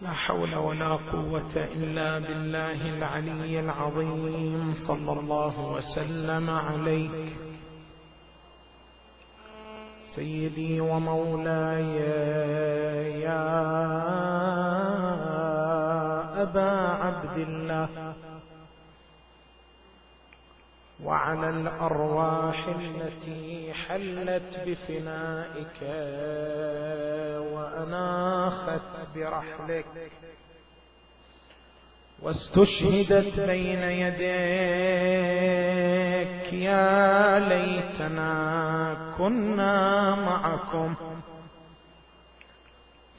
لا حول ولا قوة إلا بالله العلي العظيم. صلى الله وسلم عليك. سيدي ومولاي يا أبا عبد الله. وعلى الأرواح التي حلت بفنائك وأناخت برحلك. واستشهدت بين يديك يا ليتنا كنا معكم.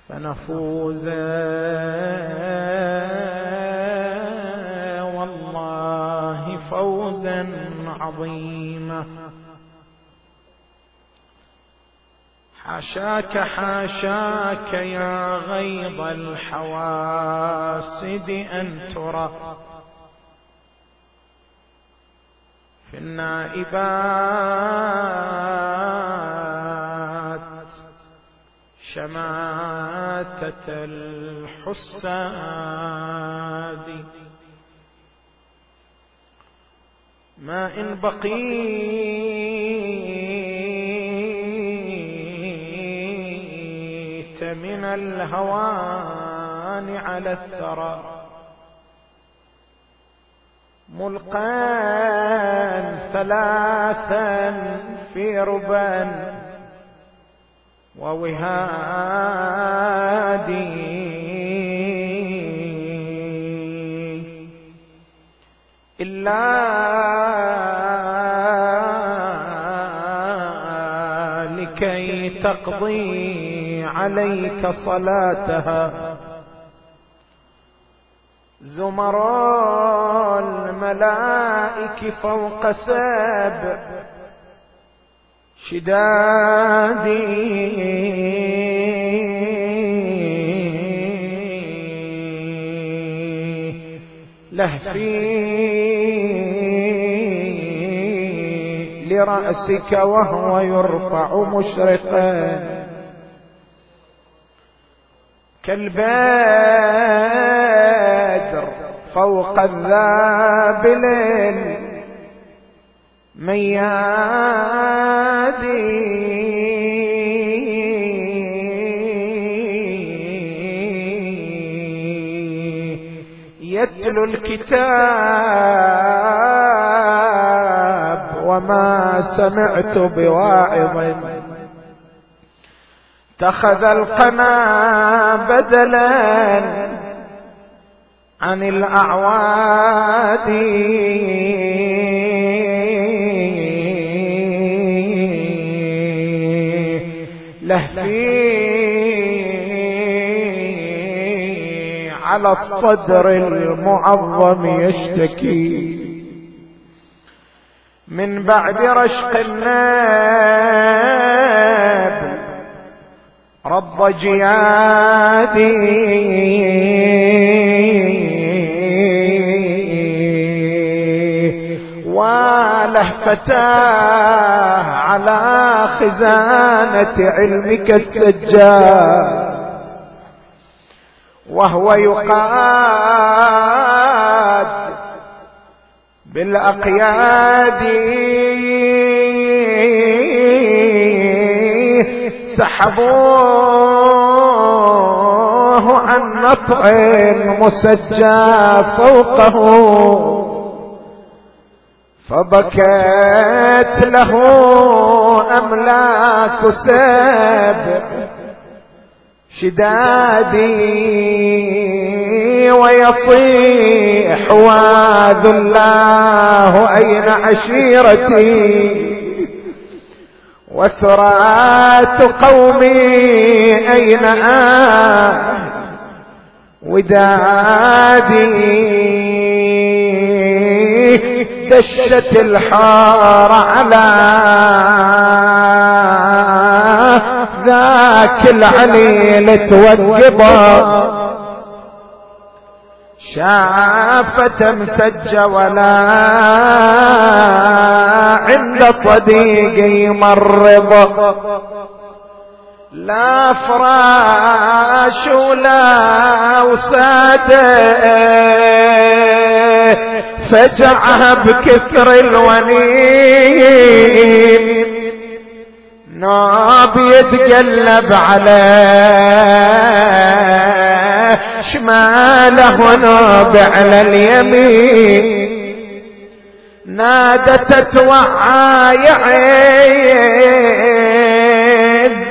فنفوز عظيمة. حاشاك حاشاك يا غيظ الحواسد أن ترى. في النائبات شماتة الحساد. ما إن بقيت من الهوان على الثرى. ملقان ثلاثا في ربا ووهادي إلا لكي تقضي عليك صلاتها. زمر الملائك فوق سبع شدادي لهفي لرأسك وهو يرفع مشرقا. كالبدر فوق الذابل ميادي يتلو الكتاب وما سمعت بواعظ. اتخذ القنا بدلا عن الأعواد. لهفي على الصدر المعظم يشتكي. من بعد رشق الناب رض جيادي. ولهفتاه على خزانة علمك السجاد. وهو يقاد بالأقياد. سحبوه عن نطع مسجى فوقه فبكت له أملاك سبع شدادي ويصيح واذ الله أين عشيرتي؟ وسرات قومي أين آه ودادي دشت الحار على ذاك العليل توقبه شافة مسجة ولا عند صديقي مرض. لا فراش ولا وساده فجعها بكثر الونين. ناب يتقلب على شماله ناب على اليمين. نادت توعى يعز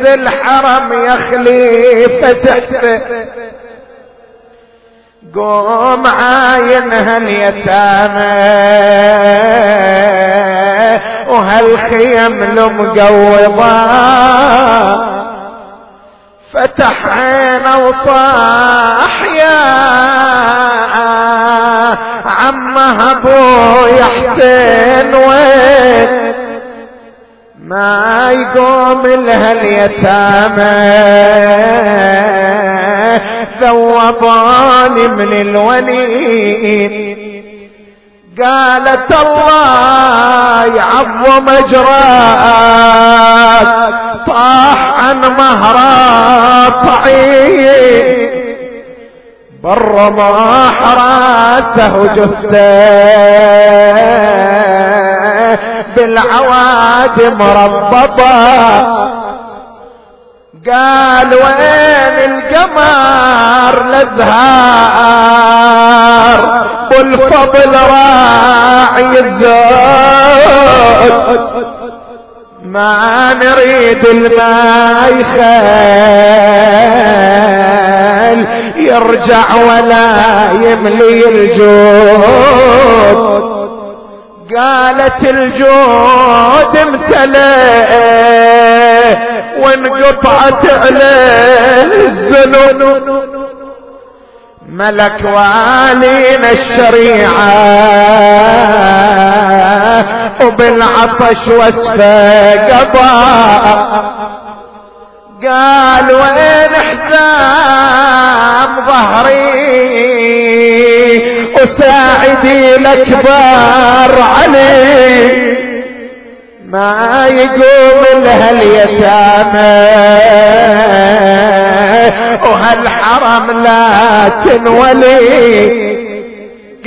الحرم يا خليفة قوم عاينها اليتامى وهالخيم المقوضة فتح عينه وصاح يا عمه ابويا حسين وين؟ ما يقوم لها اليتامى ذوبان من الونين. قالت الله يعظم اجراك طاح عن مهرات طعيم. بر ما راسه جثته بالعوادم ربطه. قال وين القمر الازهار والفضل راعي الزود ما نريد الماء يخال يرجع ولا يملي الجود. قالت الجود امتلئ وانقطعت عليه الزنون. ملك والينا الشريعة. وبالعطش وسفى قضاء. قال وين حزام ظهري؟ وساعدي الأكبر علي. ما يقوم لها اليتامى وهالحرم لا تنولي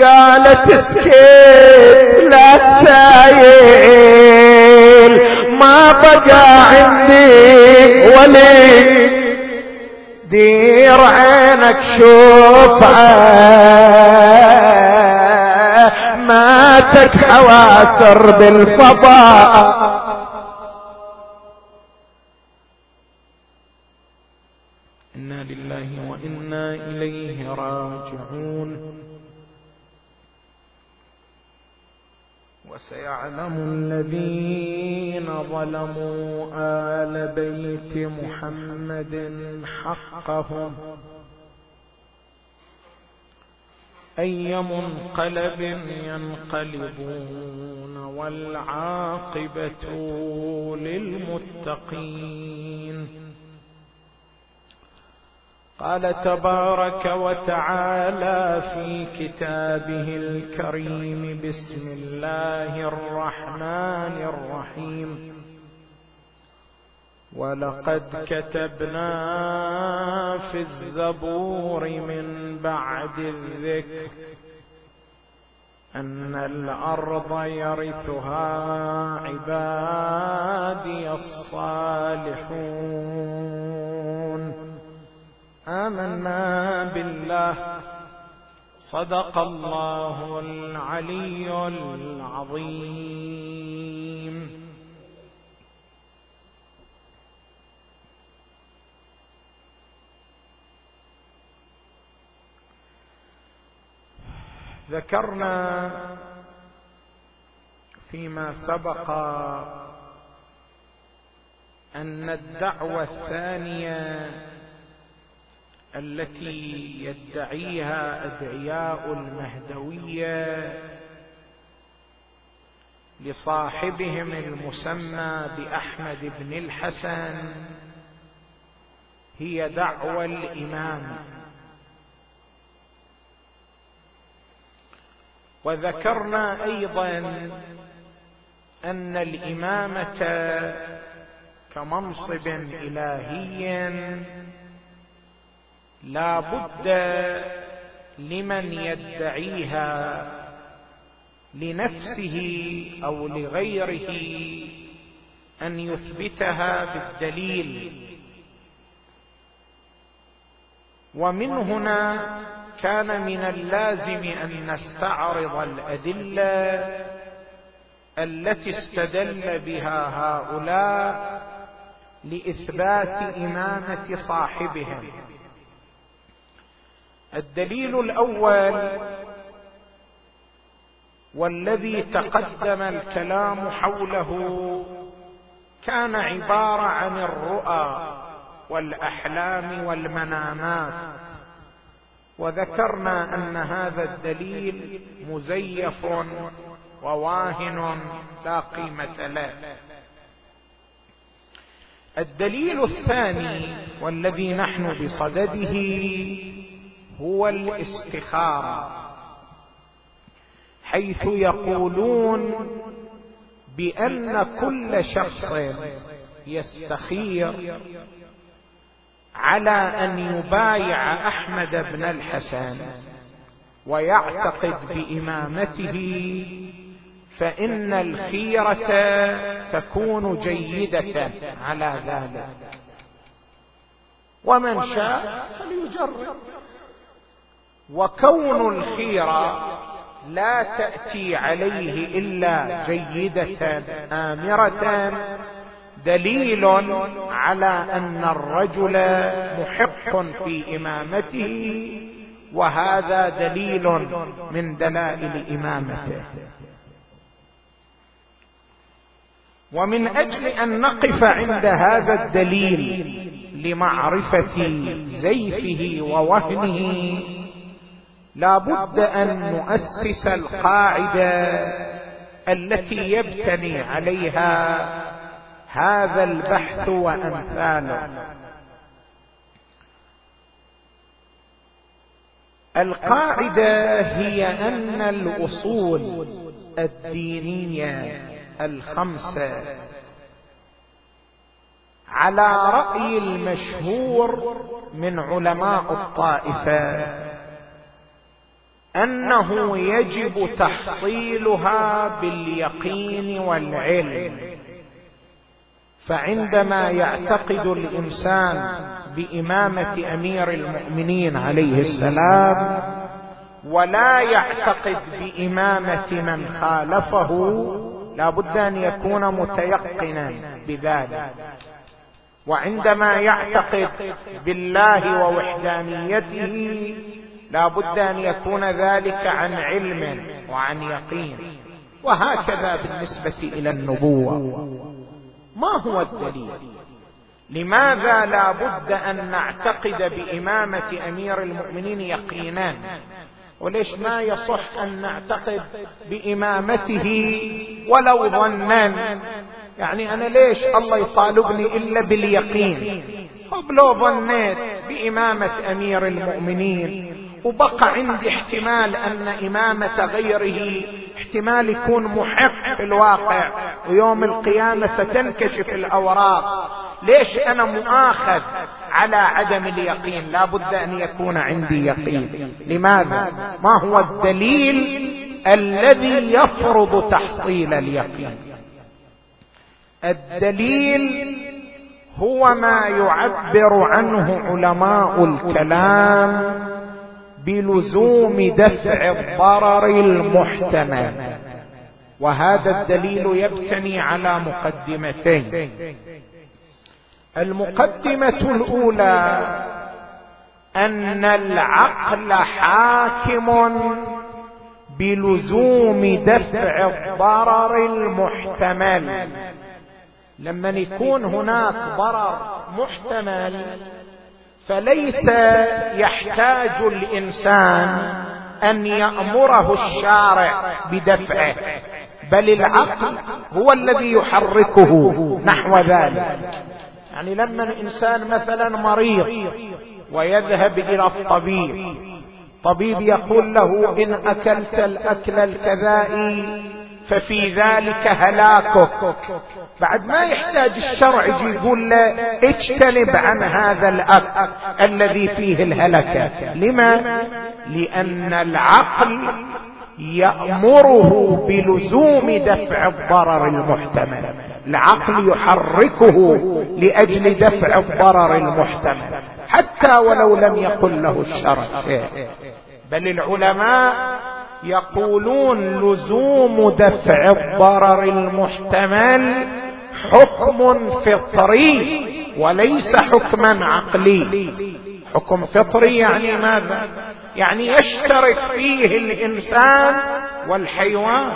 قالت اسكت لا تسايل ما بقى عندي ولي دير عينك شوف ماتت حواثر بالفضاء إنا لله وإنا إليه راجعون. وسيعلم الذين ظلموا آل بيت محمد حقهم. أي منقلب ينقلبون والعاقبة للمتقين. قال تبارك وتعالى في كتابه الكريم بسم الله الرحمن الرحيم. ولقد كتبنا في الزبور من بعد الذكر أن الأرض يرثها عبادي الصالحون. آمنا بالله. صدق الله العلي العظيم. ذكرنا فيما سبق أن الدعوة الثانية التي يدعيها أدعياء المهدوية لصاحبهم المسمى بأحمد بن الحسن هي دعوى الامامه وذكرنا أيضا أن الإمامة كمنصب إلهي لا بد لمن يدعيها لنفسه أو لغيره أن يثبتها بالدليل. ومن هنا كان من اللازم أن نستعرض الأدلة التي استدل بها هؤلاء لإثبات إمامة صاحبهم. الدليل الأول والذي تقدم الكلام حوله كان عبارة عن الرؤى والأحلام والمنامات. وذكرنا أن هذا الدليل مزيف وواهن لا قيمة له. الدليل الثاني والذي نحن بصدده هو الاستخارة حيث يقولون بأن كل شخص يستخير على أن يبايع أحمد بن الحسن ويعتقد بإمامته فإن الخيرة تكون جيدة على ذلك. ومن شاء فليجرب. وكون الخيرة لا تأتي عليه إلا جيدة آمرة دليل على أن الرجل محق في إمامته وهذا دليل من دلائل إمامته. ومن أجل أن نقف عند هذا الدليل لمعرفة زيفه ووهنه لا بد أن نؤسس القاعدة التي يبتني عليها هذا البحث وأمثاله. القاعدة هي أن الأصول الدينية الخمسة. على رأي المشهور من علماء الطائفة أنه يجب تحصيلها باليقين والعلم. فعندما يعتقد الإنسان بإمامة أمير المؤمنين عليه السلام ولا يعتقد بإمامة من خالفه لا بد أن يكون متيقنا بذلك. وعندما يعتقد بالله ووحدانيته لا بد أن يكون ذلك عن علم وعن يقين. وهكذا بالنسبة إلى النبوة. ما هو الدليل؟ لماذا لا بد أن نعتقد بإمامة أمير المؤمنين يقينا؟ وليش ما يصح أن نعتقد بإمامته ولو ظنا؟ يعني أنا ليش الله يطالبني إلا باليقين؟ طب لو ظنيت بإمامة أمير المؤمنين وبقى عندي احتمال أن إمامة غيره احتمال يكون محق في الواقع ويوم القيامة ستنكشف الأوراق. ليش أنا مؤاخذ على عدم اليقين؟ لا بد أن يكون عندي يقين. لماذا؟ ما هو الدليل الذي يفرض تحصيل اليقين؟ الدليل هو ما يعبر عنه علماء الكلام بلزوم دفع الضرر المحتمل. وهذا الدليل يبتني على مقدمتين. المقدمة الأولى أن العقل حاكم بلزوم دفع الضرر المحتمل. لما يكون هناك ضرر محتمل فليس يحتاج الإنسان أن يأمره الشارع بدفعه بل العقل هو الذي يحركه نحو ذلك. يعني لما الإنسان مثلا مريض ويذهب إلى الطبيب طبيب يقول له إن أكلت الأكل الكذائي ففي ذلك هلاكك. بعد ما يحتاج الشرع يقول له اجتنب عن هذا الأك الذي فيه الهلكة. لما؟ لأن العقل يأمره بلزوم دفع الضرر المحتمل. العقل يحركه لأجل دفع الضرر المحتمل. حتى ولو لم يقل له الشرع بل العلماء يقولون لزوم دفع الضرر المحتمل حكم فطري وليس حكما عقلي. حكم فطري يعني ماذا؟ يعني يشترك فيه الإنسان والحيوان.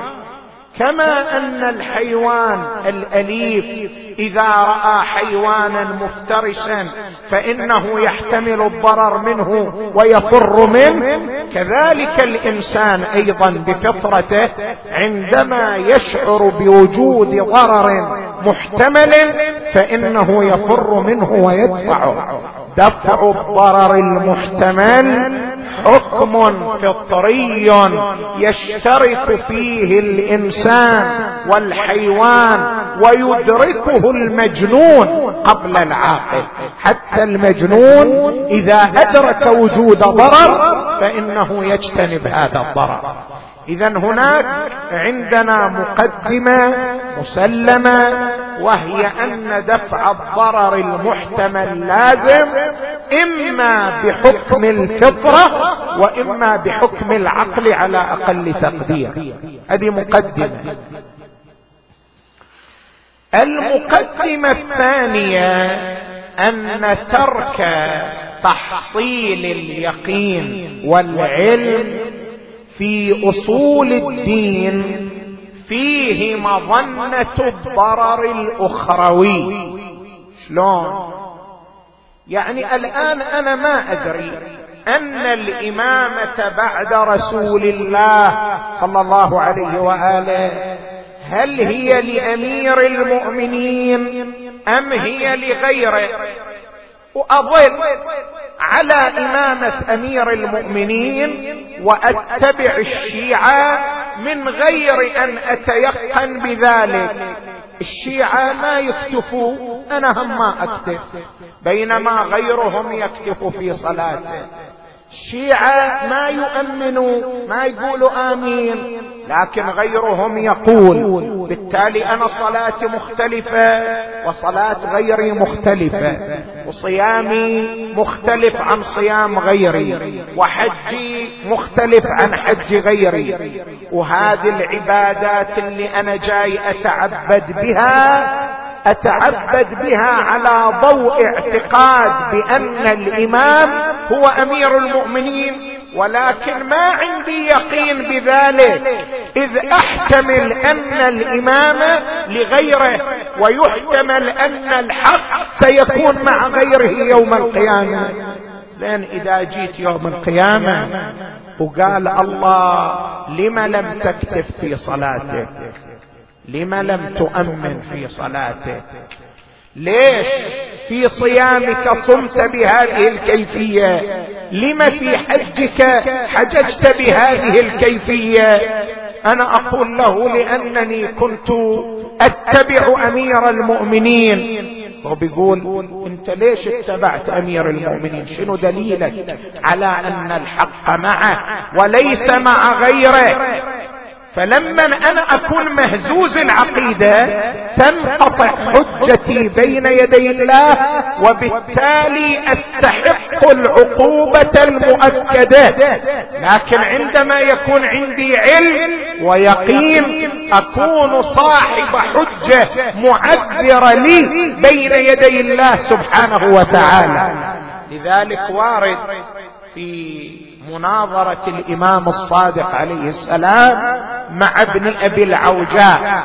كما أن الحيوان الأليف إذا رأى حيوانا مفترسا فإنه يحتمل الضرر منه ويفر منه. كذلك الإنسان أيضا بفطرته عندما يشعر بوجود ضرر محتمل فإنه يفر منه ويدفعه. دفع الضرر المحتمل حكم فطري يشترك فيه الإنسان والحيوان ويدركه المجنون قبل العاقل. حتى المجنون إذا أدرك وجود ضرر فإنه يجتنب هذا الضرر. اذا هناك عندنا مقدمة مسلمة وهي أن دفع الضرر المحتمل لازم إما بحكم الفطرة وإما بحكم العقل على أقل تقدير. هذه مقدمه المقدمة الثانية أن ترك تحصيل اليقين والعلم في أصول الدين فيه مظنه الضرر الأخروي. شلون؟ يعني الآن أنا ما أدري أن الإمامة بعد رسول الله صلى الله عليه وآله هل هي لأمير المؤمنين أم هي لغيره؟ واظل على إمامة أمير المؤمنين وأتبع الشيعة من غير أن أتيقن بذلك. الشيعة ما يكتفوا أنا هم ما أكتف. بينما غيرهم يكتف في صلاته. الشيعة ما يؤمنوا ما يقولوا آمين لكن غيرهم يقول بالتالي أنا صلاتي مختلفة وصلاة غيري مختلفة. وصيامي مختلف عن صيام غيري وحجي مختلف عن حج غيري. وهذه العبادات اللي أنا جاي أتعبد بها أتعبد بها على ضوء اعتقاد بأن الإمام هو أمير المؤمنين. ولكن ما عندي يقين بذلك إذ أحتمل أن الإمام لغيره ويحتمل أن الحق سيكون مع غيره يوم القيامة. زين إذا جيت يوم القيامة وقال الله لم لم تكتف في صلاتك؟ لم لم تؤمن في صلاتك؟ ليش في صيامك صمت بهذه الكيفية؟ لم في حجك حججت بهذه الكيفية؟ أنا أقول له لأنني كنت أتبع أمير المؤمنين. هو بيقول أنت ليش اتبعت أمير المؤمنين؟ شنو دليلك على أن الحق معه وليس مع غيره؟ فلما أنا أكون مهزوز العقيده تنقطع حجتي بين يدي الله وبالتالي أستحق العقوبة المؤكدة. لكن عندما يكون عندي علم ويقين أكون صاحب حجة معذرة لي بين يدي الله سبحانه وتعالى. لذلك وارد في مناظرة الإمام الصادق عليه السلام مع ابن أبي العوجاء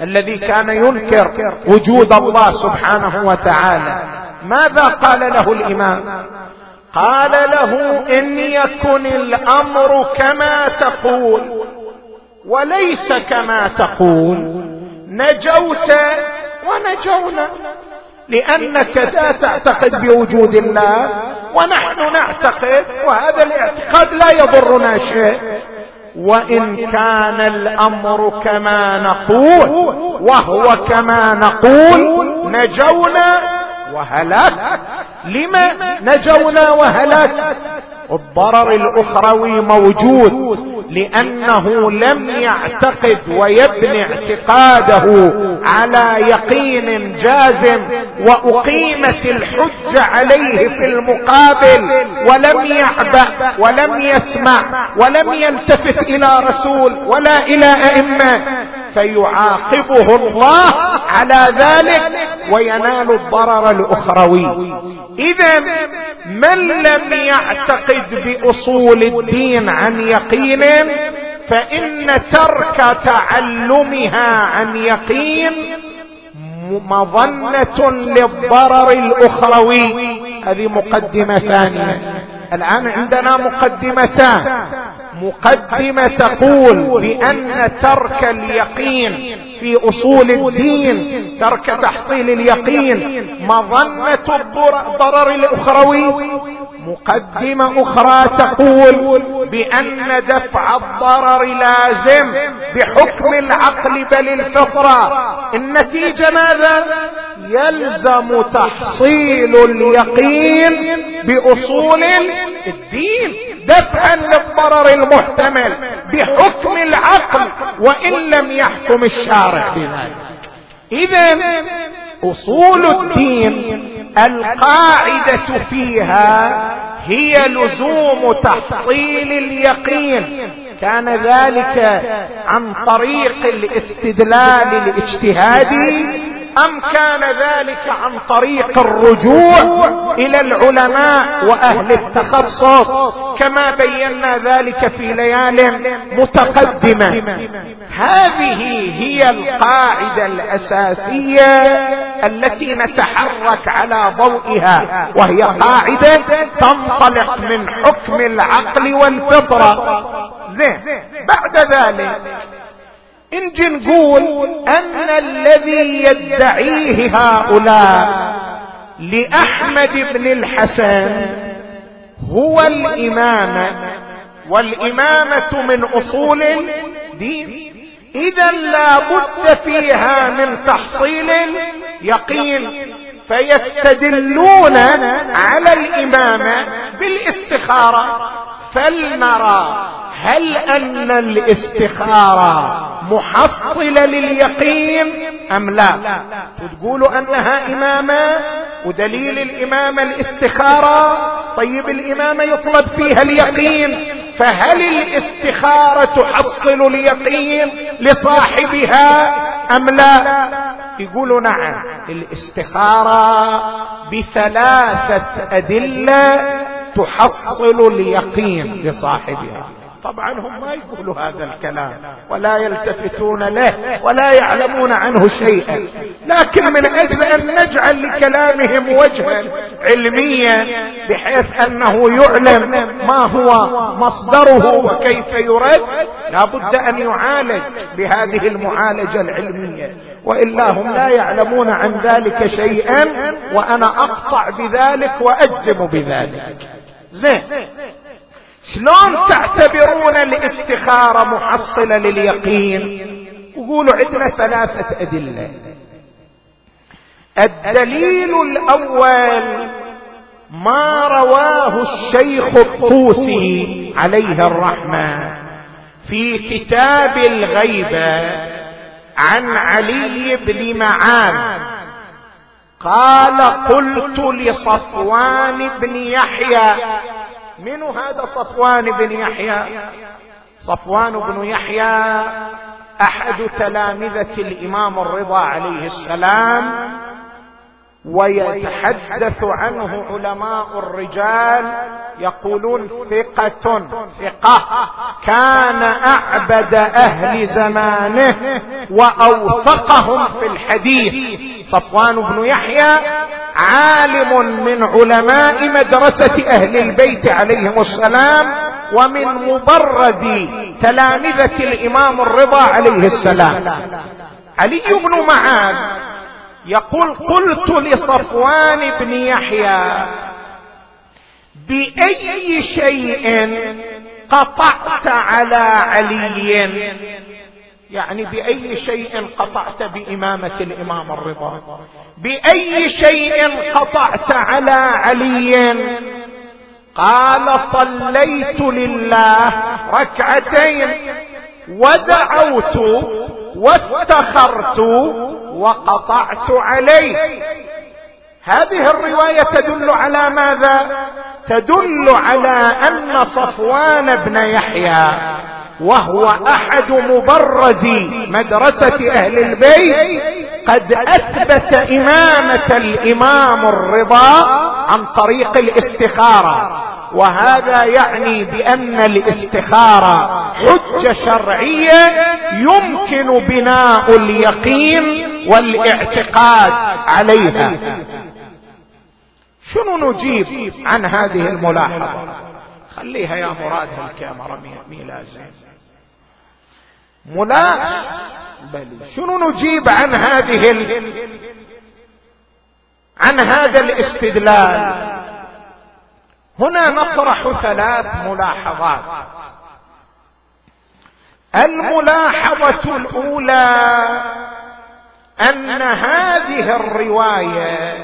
الذي كان ينكر وجود الله سبحانه وتعالى. ماذا قال له الإمام؟ قال له إن يكن الأمر كما تقول وليس كما تقول. نجوت ونجونا. لأنك لا تعتقد بوجود الله ونحن نعتقد وهذا الاعتقاد لا يضرنا شيء. وإن كان الأمر كما نقول وهو كما نقول نجونا وهلك لما نجونا وهلك الضرر الأخروي موجود. لأنه لم يعتقد ويبني اعتقاده على يقين جازم وأقيمت الحجة عليه في المقابل ولم يعبأ ولم يسمع ولم يلتفت إلى رسول ولا إلى أئمة. فيعاقبه الله على ذلك وينال الضرر الأخروي. إذا من لم يعتقد بأصول الدين عن يقين فإن ترك تعلمها عن يقين مظنة للضرر الأخروي. هذه مقدمة ثانية. الآن عندنا مقدمتان. مقدمة تقول بأن ترك اليقين في أصول الدين ترك تحصيل اليقين مظنة الضرر الأخروي. مقدمة أخرى تقول بأن دفع الضرر لازم بحكم العقل بل الفطرة. النتيجة ماذا؟ يلزم تحصيل اليقين بأصول الدين دفعا للضرر المحتمل بحكم العقل وإن لم يحكم الشارع. بذلك اذا أصول الدين القاعدة فيها هي لزوم تحصيل اليقين. كان ذلك عن طريق الاستدلال الاجتهادي أم كان ذلك عن طريق الرجوع إلى العلماء وأهل التخصص؟ كما بينا ذلك في ليال متقدمة. هذه هي القاعدة الأساسية التي نتحرك على ضوئها وهي قاعدة تنطلق من حكم العقل والفطرة. زين بعد ذلك نجي نقول أن الذي يدعيه هؤلاء لأحمد بن الحسن هو الامامه والإمامة من أصول الدين. إذا لا بد فيها من تحصيل يقين فيستدلون على الإمامة بالإستخارة. فلنرى هل أن الاستخارة محصلة لليقين أم لا؟ وتقولوا أنها إمامة ودليل الإمامة الاستخارة طيب الإمامة يطلب فيها اليقين فهل الاستخارة تحصل اليقين لصاحبها أم لا؟ يقولوا نعم الاستخارة بثلاثة أدلة تحصل اليقين لصاحبها. طبعا هم ما يقولوا هذا الكلام ولا يلتفتون له ولا يعلمون عنه شيئا. لكن من أجل أن نجعل لكلامهم وجها علميا بحيث أنه يعلم ما هو مصدره وكيف يرد لا بد أن يعالج بهذه المعالجة العلمية. وإلا هم لا يعلمون عن ذلك شيئا وأنا أقطع بذلك وأجزم بذلك. زين. شلون تعتبرون الاستخارة محصلة لليقين؟ وقولوا عندنا ثلاثة أدلة. الدليل الأول ما رواه الشيخ الطوسي عليه الرحمة في كتاب الغيبة عن علي بن معاذ. قال قلت لصفوان بن يحيى من هذا صفوان بن يحيى؟ صفوان بن يحيى أحد تلامذة الإمام الرضا عليه السلام. ويتحدث عنه علماء الرجال يقولون ثقة ثقة. كان أعبد أهل زمانه وأوثقهم في الحديث. صفوان بن يحيى عالم من علماء مدرسة أهل البيت عليهم السلام ومن مبرز تلامذة الإمام الرضا عليه السلام. علي بن معاذ يقول قلت لصفوان بن يحيى بأي شيء قطعت على علي؟ يعني بأي شيء قطعت بإمامة الإمام الرضا؟ بأي شيء قطعت على علي؟ قال صليت لله ركعتين. ودعوت واستخرت وقطعت عليه هذه الرواية تدل على ماذا؟ تدل على أن صفوان بن يحيى وهو أحد مبرزي مدرسة أهل البيت قد أثبت إمامة الإمام الرضا عن طريق الاستخارة. وهذا يعني بأن الاستخارة حجة شرعية يمكن بناء اليقين والاعتقاد عليها. شنو نجيب عن هذه الملاحظة؟ خليها يا مراد هالكاميرا مي لازم ملا بل شنو نجيب عن هذه ال... عن هذا الاستدلال؟ هنا نطرح ثلاث ملاحظات. الملاحظة الأولى أن هذه الرواية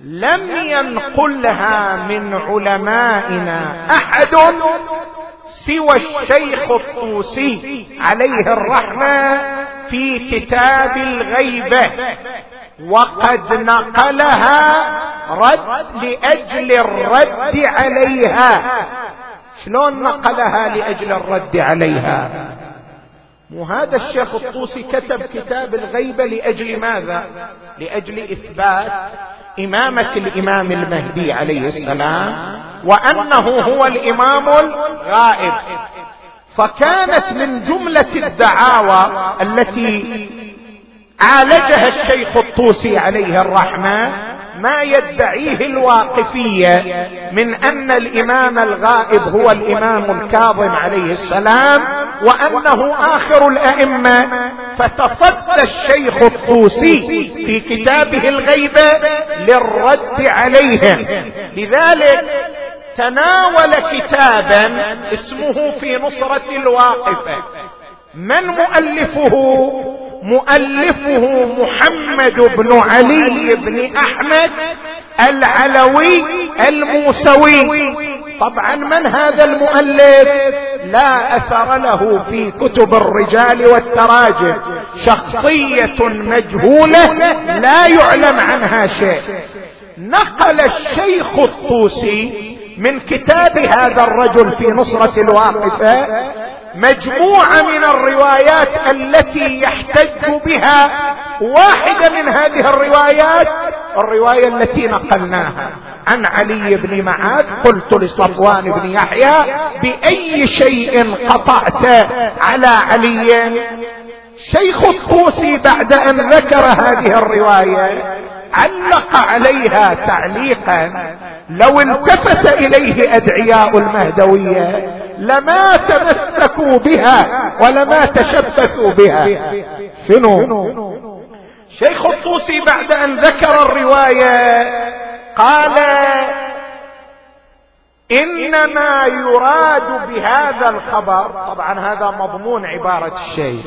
لم ينقلها من علمائنا أحد سوى الشيخ الطوسي عليه الرحمة في كتاب الغيبة. وقد نقلها رد لأجل الرد عليها. شلون نقلها لأجل الرد عليها؟ وهذا الشيخ الطوسي كتب كتاب الغيبة لأجل ماذا؟ لأجل إثبات إمامة الإمام المهدي عليه السلام وأنه هو الإمام الغائب. فكانت من جملة الدعاوى التي عالجها الشيخ الطوسي عليه الرحمة ما يدعيه الواقفية من أن الإمام الغائب هو الإمام الكاظم عليه السلام وأنه آخر الأئمة. فتصدى الشيخ الطوسي في كتابه الغيبه للرد عليهم. لذلك تناول كتابا اسمه في نصرة الواقفة. من مؤلفه؟ مؤلفه محمد بن علي بن أحمد العلوي الموسوي. طبعا من هذا المؤلف؟ لا أثر له في كتب الرجال والتراجم. شخصية مجهولة لا يعلم عنها شيء. نقل الشيخ الطوسي من كتاب هذا الرجل في نصرة الواقفة مجموعة من الروايات التي يحتج بها واحدة من هذه الروايات الرواية التي نقلناها. عن علي بن معاذ قلت لصفوان بن يحيى بأي شيء قطعت على علي؟ شيخ الطوسي بعد أن ذكر هذه الرواية علق عليها تعليقا لو التفت إليه أدعياء المهدوية لما تمسكوا بها ولما تشبثوا بها. شنو؟ شيخ الطوسي بعد أن ذكر الرواية قال إنما يراد بهذا الخبر طبعا هذا مضمون عبارة الشيخ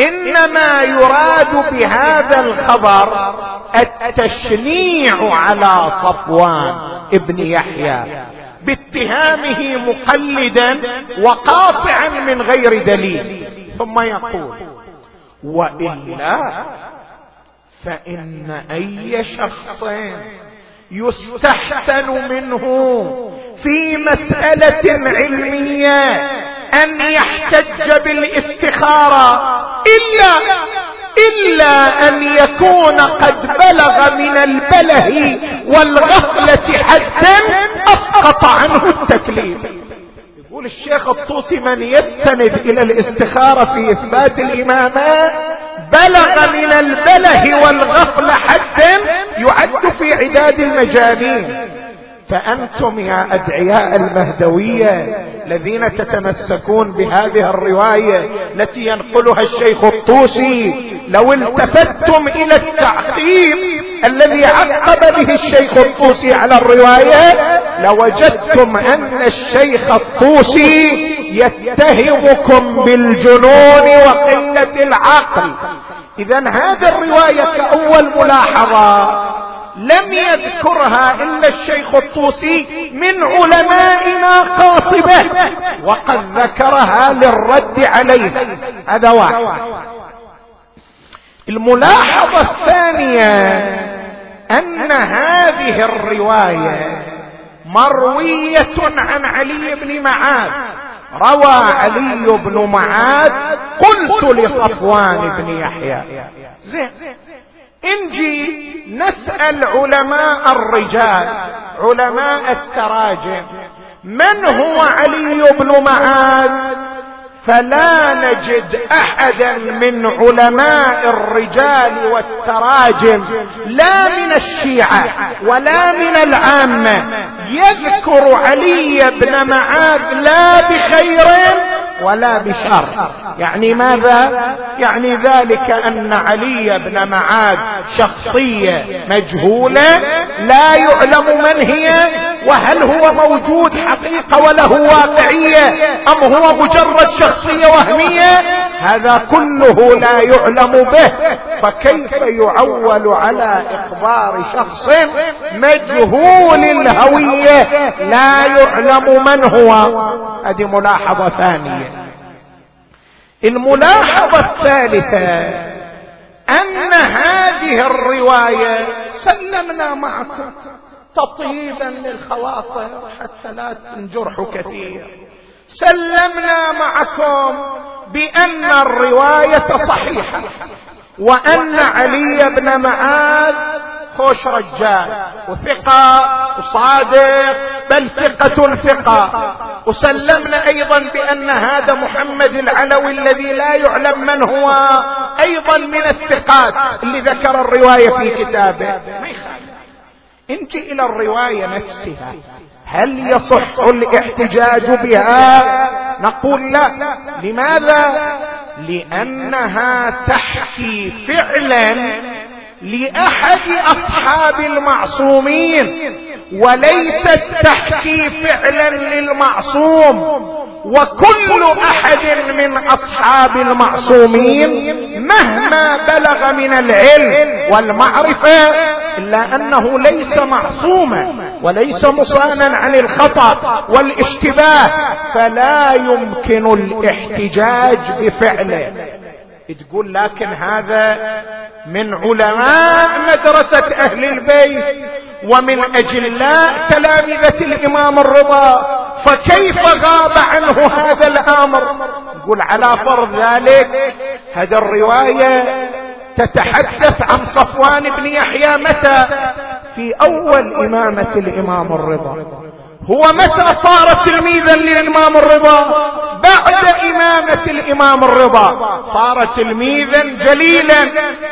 إنما يراد بهذا الخبر التشنيع على صفوان ابن يحيى باتهامه مقلدا وقاطعا من غير دليل. ثم يقول وإلا فإن أي شخص يستحسن منه في مسألة علمية أن يحتج بالاستخارة إلا إلا أن يكون قد بلغ من البله والغفلة حدا أسقط عنه التكليف. يقول الشيخ الطوسي من يستند إلى الاستخارة في إثبات الإمامة بلغ من البله والغفله حدا يعد في عداد المجانين. فأنتم يا أدعياء المهدوية الذين تتمسكون بهذه الرواية التي ينقلها الشيخ الطوسي لو التفتتم إلى التعقيب الذي عقب به الشيخ الطوسي على الرواية لوجدتم أن الشيخ الطوسي يتهمكم بالجنون وقلة العقل. اذا هذه الرواية كأول ملاحظة لم يذكرها إلا الشيخ الطوسي من علمائنا قاطبة وقد ذكرها للرد عليه. هذا واحد. الملاحظة الثانية أن هذه الرواية مروية عن علي بن معاذ. روى علي بن معاذ قلت لصفوان بن يحيى. زين. انجي نسأل علماء الرجال علماء التراجم من هو علي بن معاذ؟ فلا نجد أحدا من علماء الرجال والتراجم لا من الشيعة ولا من العامة. يذكر علي بن معاذ لا بخير ولا بشر. يعني ماذا؟ يعني ذلك أن علي بن معاذ شخصية مجهولة لا يعلم من هي وهل هو موجود حقيقة وله واقعية أم هو مجرد شخصية وهمية؟ هذا كله لا يعلم به. فكيف يعول على إخبار شخص مجهول الهوية لا يعلم من هو؟ هذه ملاحظة ثانية. الملاحظة الثالثة أن هذه الرواية سلمنا معكم تطيبا للخواطر حتى لا تنجرح كثير سلمنا معكم بأن الرواية صحيحة وأن علي بن معاذ خوش رجال وثقة وصادق بل ثقة ثقة. وسلمنا أيضا بأن هذا محمد العلوي الذي لا يعلم من هو أيضا من الثقات اللي ذكر الرواية في كتابه. ما يخالف. انت إلى الرواية نفسها. هل يصح الاحتجاج بها؟ نقول لا. لماذا؟ لأنها تحكي فعلا لأحد أصحاب المعصومين وليست تحكي فعلا للمعصوم. وكل أحد من أصحاب المعصومين مهما بلغ من العلم والمعرفة إلا أنه ليس معصوما وليس مصانا عن الخطأ والاشتباه فلا يمكن الاحتجاج بفعله. تقول لكن هذا من علماء مدرسة أهل البيت ومن أجلاء تلامذة الإمام الرضا فكيف غاب عنه هذا الأمر؟ يقول على فرض ذلك هذا الرواية تتحدث عن صفوان بن يحيى متى؟ في أول إمامة الإمام الرضا. هو متى صار تلميذا للإمام الرضا؟ بعد إمامة الإمام الرضا. صار تلميذا جليلا.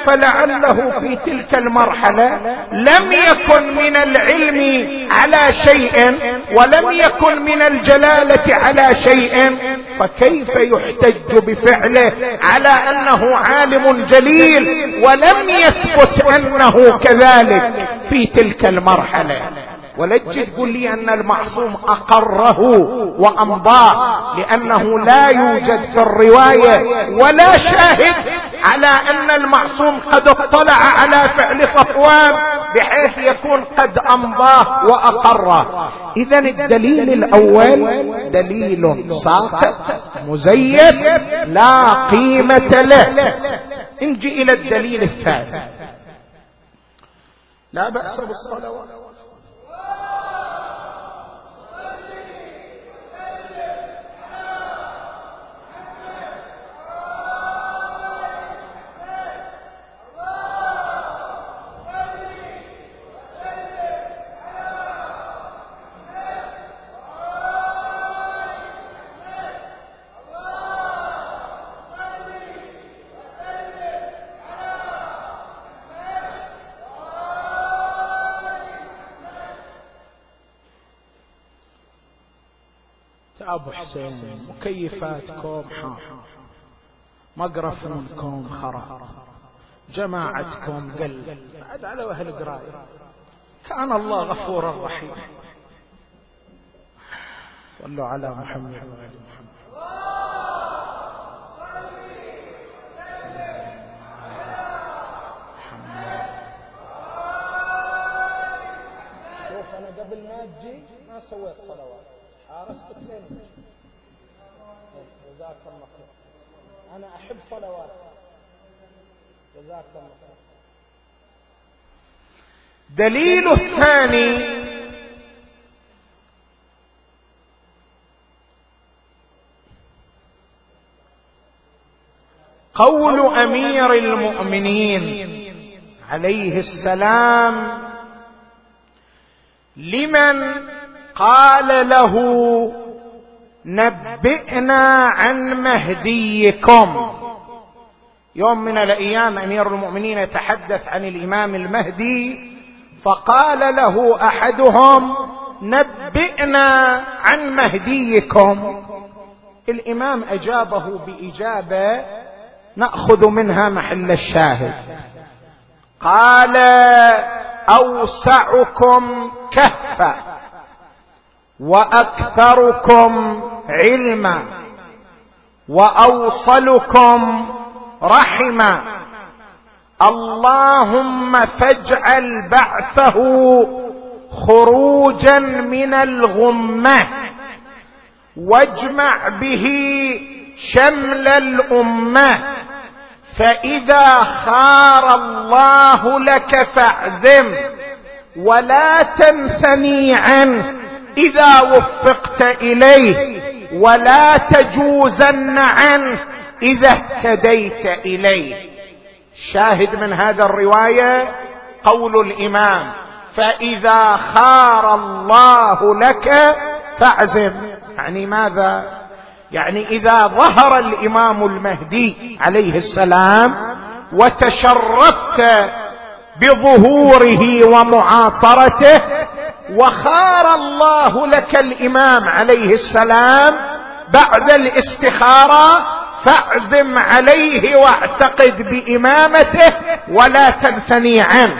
فلعله في تلك المرحلة لم يكن من العلم على شيء ولم يكن من الجلالة على شيء. فكيف يحتج بفعله على أنه عالم جليل ولم يثبت أنه كذلك في تلك المرحلة؟ ولا تجي تقول لي أن المعصوم أقره وامضاه لأنه لا يوجد في الرواية ولا شاهد على أن المعصوم قد اطلع على فعل صفوان بحيث يكون قد امضاه وأقره. اذا الدليل الأول دليل ساقط مزيف لا قيمة له. نجي إلى الدليل الثاني. لا بأس بالصلوات. ابو حسين مكيفاتكم حار مقرفونكم خراب جماعتكم قل بعد على أهل قراية كان الله غفورا رحيما صلوا على محمد. وآل محمد قبل ما أجي ما سويت صلوات. حارستك لين جزاك الله خير. أنا أحب صلوات. جزاك الله خير. دليل الثاني قول أمير المؤمنين. عليه السلام لمن قال له نبئنا عن مهديكم. يوم من الأيام أمير المؤمنين يتحدث عن الإمام المهدي فقال له أحدهم نبئنا عن مهديكم. الإمام أجابه بإجابة نأخذ منها محل الشاهد. قال أوسعكم كهفا وأكثركم علما وأوصلكم رحما. اللهم فاجعل بعثه خروجا من الغمة واجمع به شمل الأمة. فإذا خار الله لك فاعزم ولا تنثني عنه. إذا وفقت إليه ولا تجوزن عنه إذا اهتديت إليه. شاهد من هذا الرواية قول الإمام فإذا خار الله لك فاعزم. يعني ماذا؟ يعني إذا ظهر الإمام المهدي عليه السلام وتشرفت بظهوره ومعاصرته وخار الله لك الإمام عليه السلام بعد الاستخارة فاعزم عليه واعتقد بإمامته ولا تنثني عنه.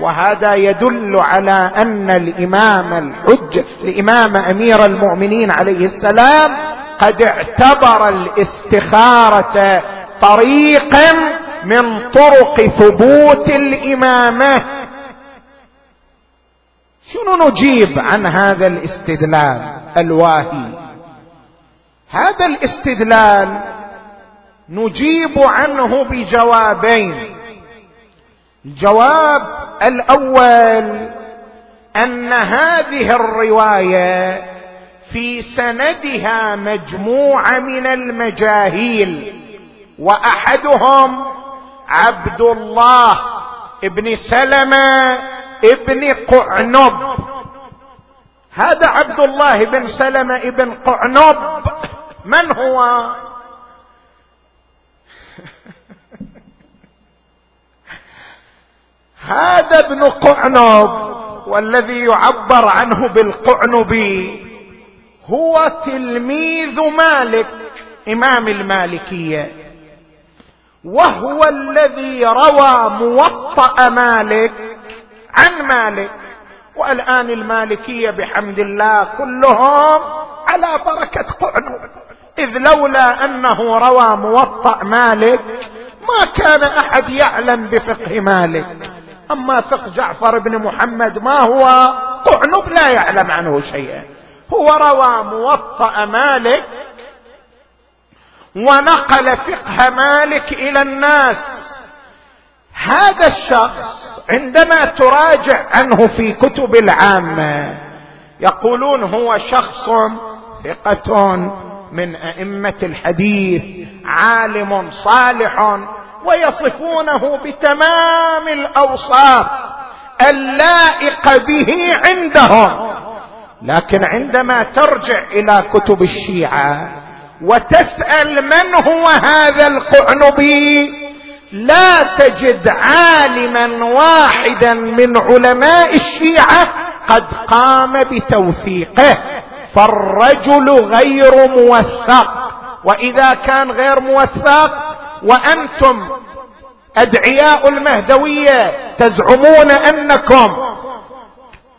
وهذا يدل على أن الإمام الحج الإمام أمير المؤمنين عليه السلام قد اعتبر الاستخارة طريقا من طرق ثبوت الإمامة. شنو نجيب عن هذا الاستدلال الواهي؟ هذا الاستدلال نجيب عنه بجوابين. الجواب الأول أن هذه الرواية في سندها مجموعة من المجاهيل وأحدهم عبد الله ابن سلمة ابن قعنب. هذا عبد الله بن سلمة ابن قعنب. من هو؟ هذا ابن قعنب والذي يعبر عنه بالقعنبي هو تلميذ مالك إمام المالكية. وهو الذي روى موطأ مالك عن مالك. والآن المالكية بحمد الله كلهم على بركة قعنب إذ لولا أنه روى موطأ مالك ما كان أحد يعلم بفقه مالك. أما فقه جعفر بن محمد ما هو؟ قعنب لا يعلم عنه شيئا. هو روى موطأ مالك ونقل فقه مالك إلى الناس. هذا الشخص عندما تراجع عنه في كتب العامة يقولون هو شخص ثقة من أئمة الحديث عالم صالح ويصفونه بتمام الأوصاف اللائقة به عندهم لكن عندما ترجع إلى كتب الشيعة وتسأل من هو هذا القعنبي لا تجد عالما واحدا من علماء الشيعة قد قام بتوثيقه. فالرجل غير موثق. وإذا كان غير موثق وأنتم أدعياء المهدوية تزعمون أنكم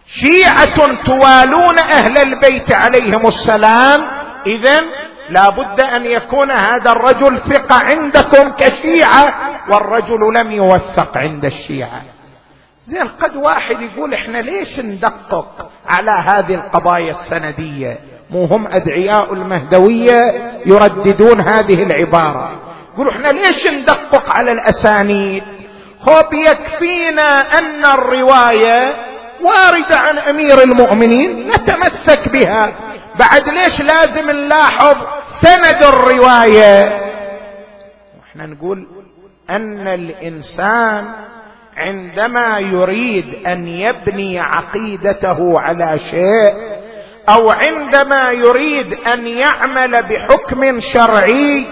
شيعة توالون أهل البيت عليهم السلام اذا لا بد أن يكون هذا الرجل ثقة عندكم كشيعة والرجل لم يوثق عند الشيعة. زين قد واحد يقول إحنا ليش ندقق على هذه القضايا السندية؟ مو هم أدعياء المهدوية يرددون هذه العبارة. يقولوا إحنا ليش ندقق على الأسانيد؟ خب يكفينا أن الرواية واردة عن أمير المؤمنين نتمسك بها. بعد ليش لازم نلاحظ سند الرواية؟ إحنا نقول أن الإنسان عندما يريد أن يبني عقيدته على شيء أو عندما يريد أن يعمل بحكم شرعي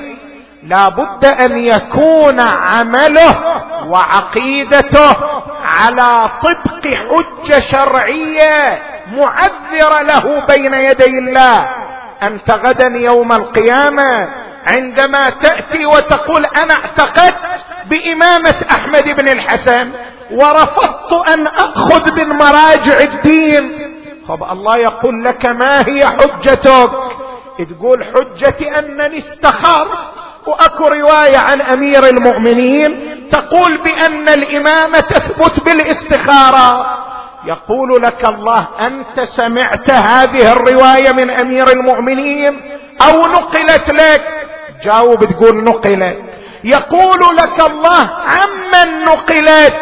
لا بد أن يكون عمله وعقيدته على طبق حجة شرعية. معذره له بين يدي الله. أنت غدا يوم القيامة عندما تأتي وتقول أنا اعتقدت بإمامة أحمد بن الحسن ورفضت أن أخذ من مراجع الدين. طب الله يقول لك ما هي حجتك؟ تقول حجتي أنني استخرت. وأكو رواية عن أمير المؤمنين تقول بأن الإمامة تثبت بالاستخارة. يقول لك الله أنت سمعت هذه الرواية من أمير المؤمنين أو نقلت لك؟ جاوب تقول نقلت. يقول لك الله عمن نقلت؟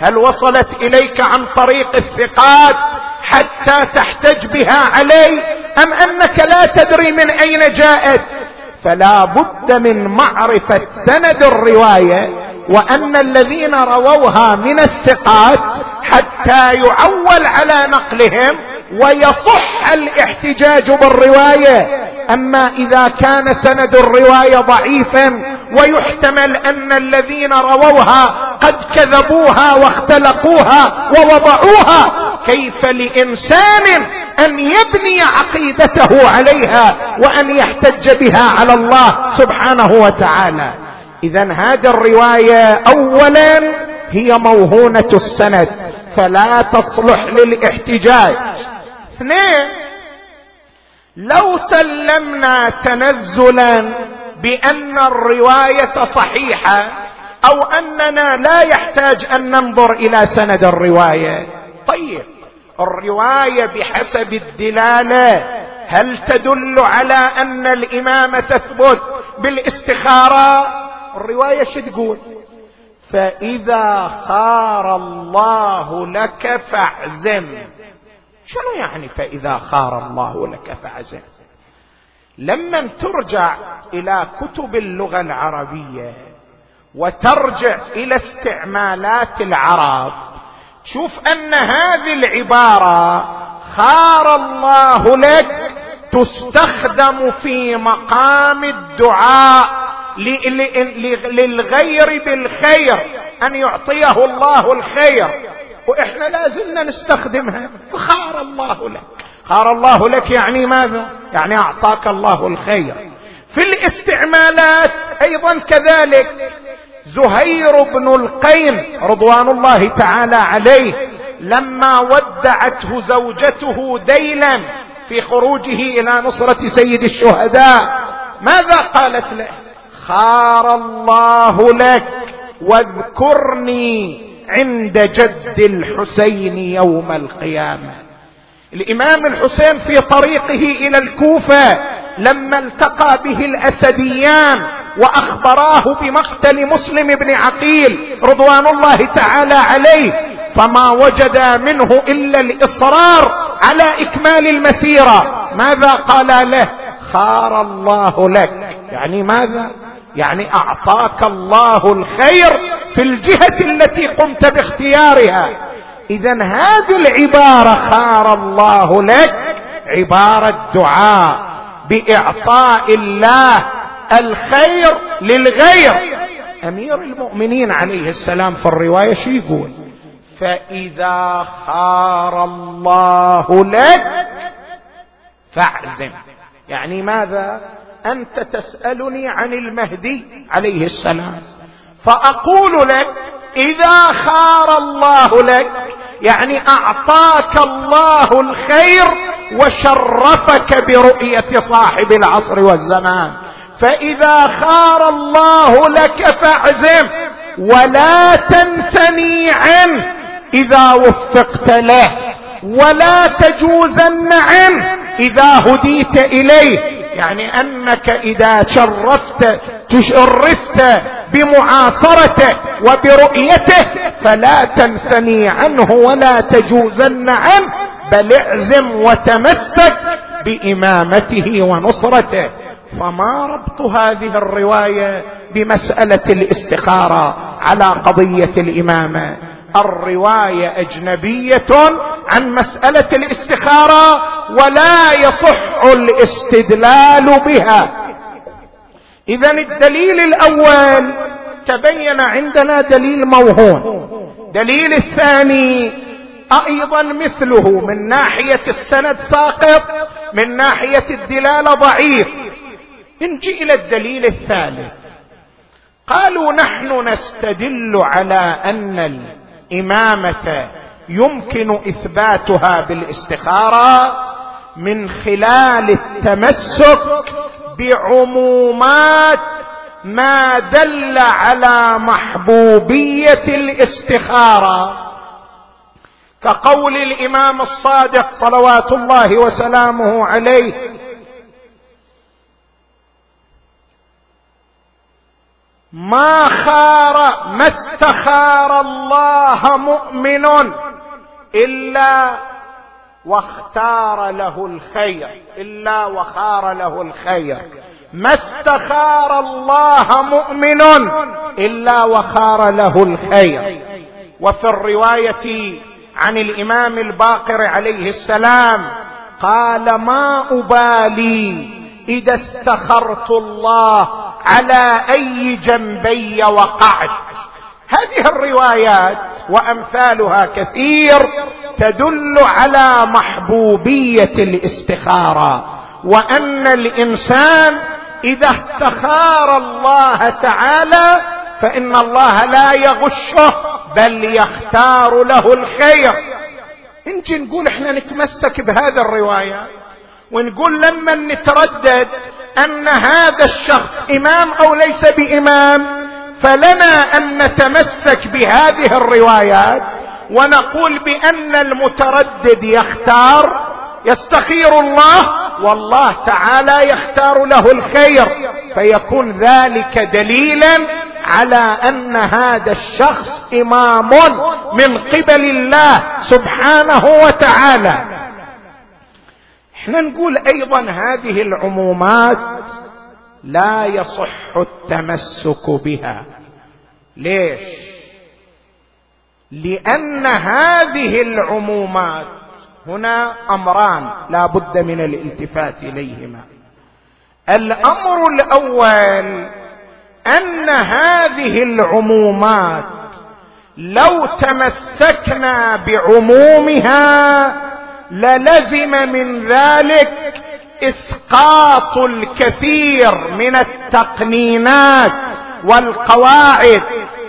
هل وصلت إليك عن طريق الثقات حتى تحتج بها علي؟ أم أنك لا تدري من أين جاءت؟ فلا بد من معرفة سند الرواية وأن الذين رووها من الثقات حتى يعول على نقلهم ويصح الاحتجاج بالرواية. أما إذا كان سند الرواية ضعيفا ويحتمل أن الذين رووها قد كذبوها واختلقوها ووضعوها. كيف لإنسان أن يبني عقيدته عليها وأن يحتج بها على الله سبحانه وتعالى؟ إذا هذه الرواية اولا هي موهونة السند فلا تصلح للاحتجاج. اثنين لو سلمنا تنزلا بأن الرواية صحيحة أو أننا لا يحتاج أن ننظر إلى سند الرواية. طيب الرواية بحسب الدلالة هل تدل على أن الامامه تثبت بالاستخارة؟ الرواية شو تقول؟ فإذا خار الله لك فاعزم. شنو يعني فإذا خار الله لك فاعزم؟ لما ترجع إلى كتب اللغة العربية وترجع إلى استعمالات العرب تشوف أن هذه العبارة خار الله لك تستخدم في مقام الدعاء للغير بالخير أن يعطيه الله الخير وإحنا لازلنا نستخدمها خار الله لك. خار الله لك يعني ماذا؟ يعني أعطاك الله الخير. في الاستعمالات أيضا كذلك. زهير بن القين رضوان الله تعالى عليه لما ودعته زوجته ديلا في خروجه إلى نصرة سيد الشهداء ماذا قالت له؟ خار الله لك واذكرني عند جد الحسين يوم القيامة. الإمام الحسين في طريقه إلى الكوفة لما التقى به الأسديان وأخبراه بمقتل مسلم بن عقيل رضوان الله تعالى عليه فما وجد منه إلا الإصرار على إكمال المسيرة. ماذا قال له؟ خار الله لك. يعني ماذا؟ يعني أعطاك الله الخير في الجهة التي قمت باختيارها. اذا هذه العبارة خار الله لك عبارة دعاء بإعطاء الله الخير للغير. أمير المؤمنين عليه السلام في الرواية شو يقول؟ فإذا خار الله لك فاعزم. يعني ماذا؟ أنت تسألني عن المهدي عليه السلام. فأقول لك إذا خار الله لك يعني أعطاك الله الخير وشرفك برؤية صاحب العصر والزمان. فإذا خار الله لك فاعزم ولا تنثني عنه إذا وفقت له ولا تجوزن عنه إذا هديت إليه. يعني أنك إذا شرفت تشرفت بمعاصرته وبرؤيته فلا تنثني عنه ولا تجوزن عنه بل اعزم وتمسك بإمامته ونصرته. فما ربط هذه الرواية بمسألة الاستخارة على قضية الإمامة؟ الرواية أجنبية عن مسألة الاستخارة ولا يصح الاستدلال بها. اذا الدليل الأول تبين عندنا دليل موهوم. دليل الثاني أيضا مثله من ناحية السند ساقط من ناحية الدلالة ضعيف. نجي إلى الدليل الثالث. قالوا نحن نستدل على أن الإمامة يمكن إثباتها بالاستخارة من خلال التمسك بعمومات ما دل على محبوبية الاستخارة. كقول الإمام الصادق صلوات الله وسلامه عليه ما خار ما استخار الله مؤمن إلا واختار له الخير إلا وخار له الخير. ما استخار الله مؤمن إلا وخار له الخير. وفي الرواية عن الإمام الباقر عليه السلام قال ما أبالي إذا استخرت الله على أي جنبي وقعت؟ هذه الروايات وأمثالها كثير تدل على محبوبية الاستخارة وأن الإنسان إذا استخار الله تعالى فإن الله لا يغشه بل يختار له الخير. نجي نقول إحنا نتمسك بهذا الروايات ونقول لما نتردد أن هذا الشخص إمام أو ليس بإمام فلنا أن نتمسك بهذه الروايات ونقول بأن المتردد يختار يستخير الله والله تعالى يختار له الخير فيكون ذلك دليلا على أن هذا الشخص إمام من قبل الله سبحانه وتعالى. إحنا نقول أيضا هذه العمومات لا يصح التمسك بها. ليش؟ لأن هذه العمومات هنا أمران لا بد من الالتفات إليهما. الأمر الأول أن هذه العمومات لو تمسكنا بعمومها للزم من ذلك إسقاط الكثير من التقنينات والقواعد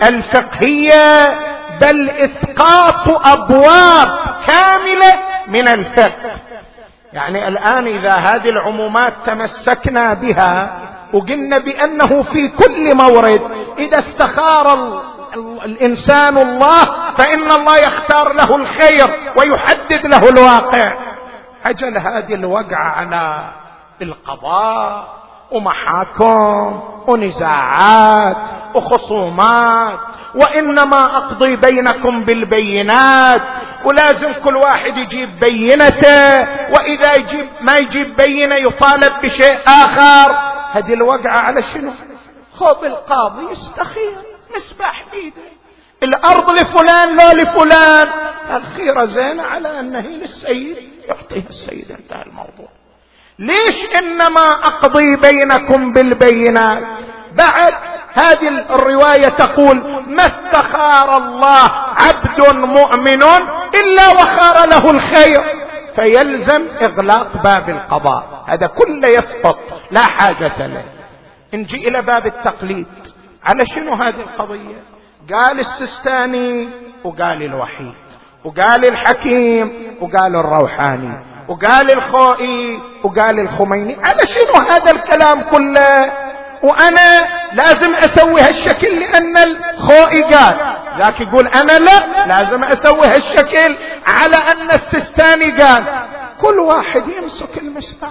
الفقهية بل إسقاط أبواب كاملة من الفقه. يعني الآن إذا هذه العمومات تمسكنا بها وقلنا بأنه في كل مورد إذا استخار الإنسان الله فإن الله يختار له الخير ويحدد له الواقع. أجل هذه الوقعة على القضاء ومحاكم ونزاعات وخصومات وإنما أقضي بينكم بالبينات ولازم كل واحد يجيب بينته وإذا يجيب ما يجيب بينة يطالب بشيء آخر. هذه الوقعة على شنو؟ خذ القاضي يستخير مسبح بيده. الأرض لفلان لا لفلان. الخيرة زينة على هي للسيد. يعطيها السيد انتهى الموضوع. ليش إنما أقضي بينكم بالبينات؟ بعد هذه الرواية تقول ما استخار الله عبد مؤمن إلا وخار له الخير. فيلزم إغلاق باب القضاء. هذا كله يسقط لا حاجة له. نجي إلى باب التقليد. على شنو هذه القضية؟ قال السستاني وقال الوحيد. وقال الحكيم وقال الروحاني وقال الخوئي وقال الخميني على شنو هذا الكلام كله؟ وأنا لازم أسوي هالشكل لأن الخوئي قال. ذاك يقول أنا لا لازم أسوي هالشكل على أن السستاني قال. كل واحد يمسك المسبح.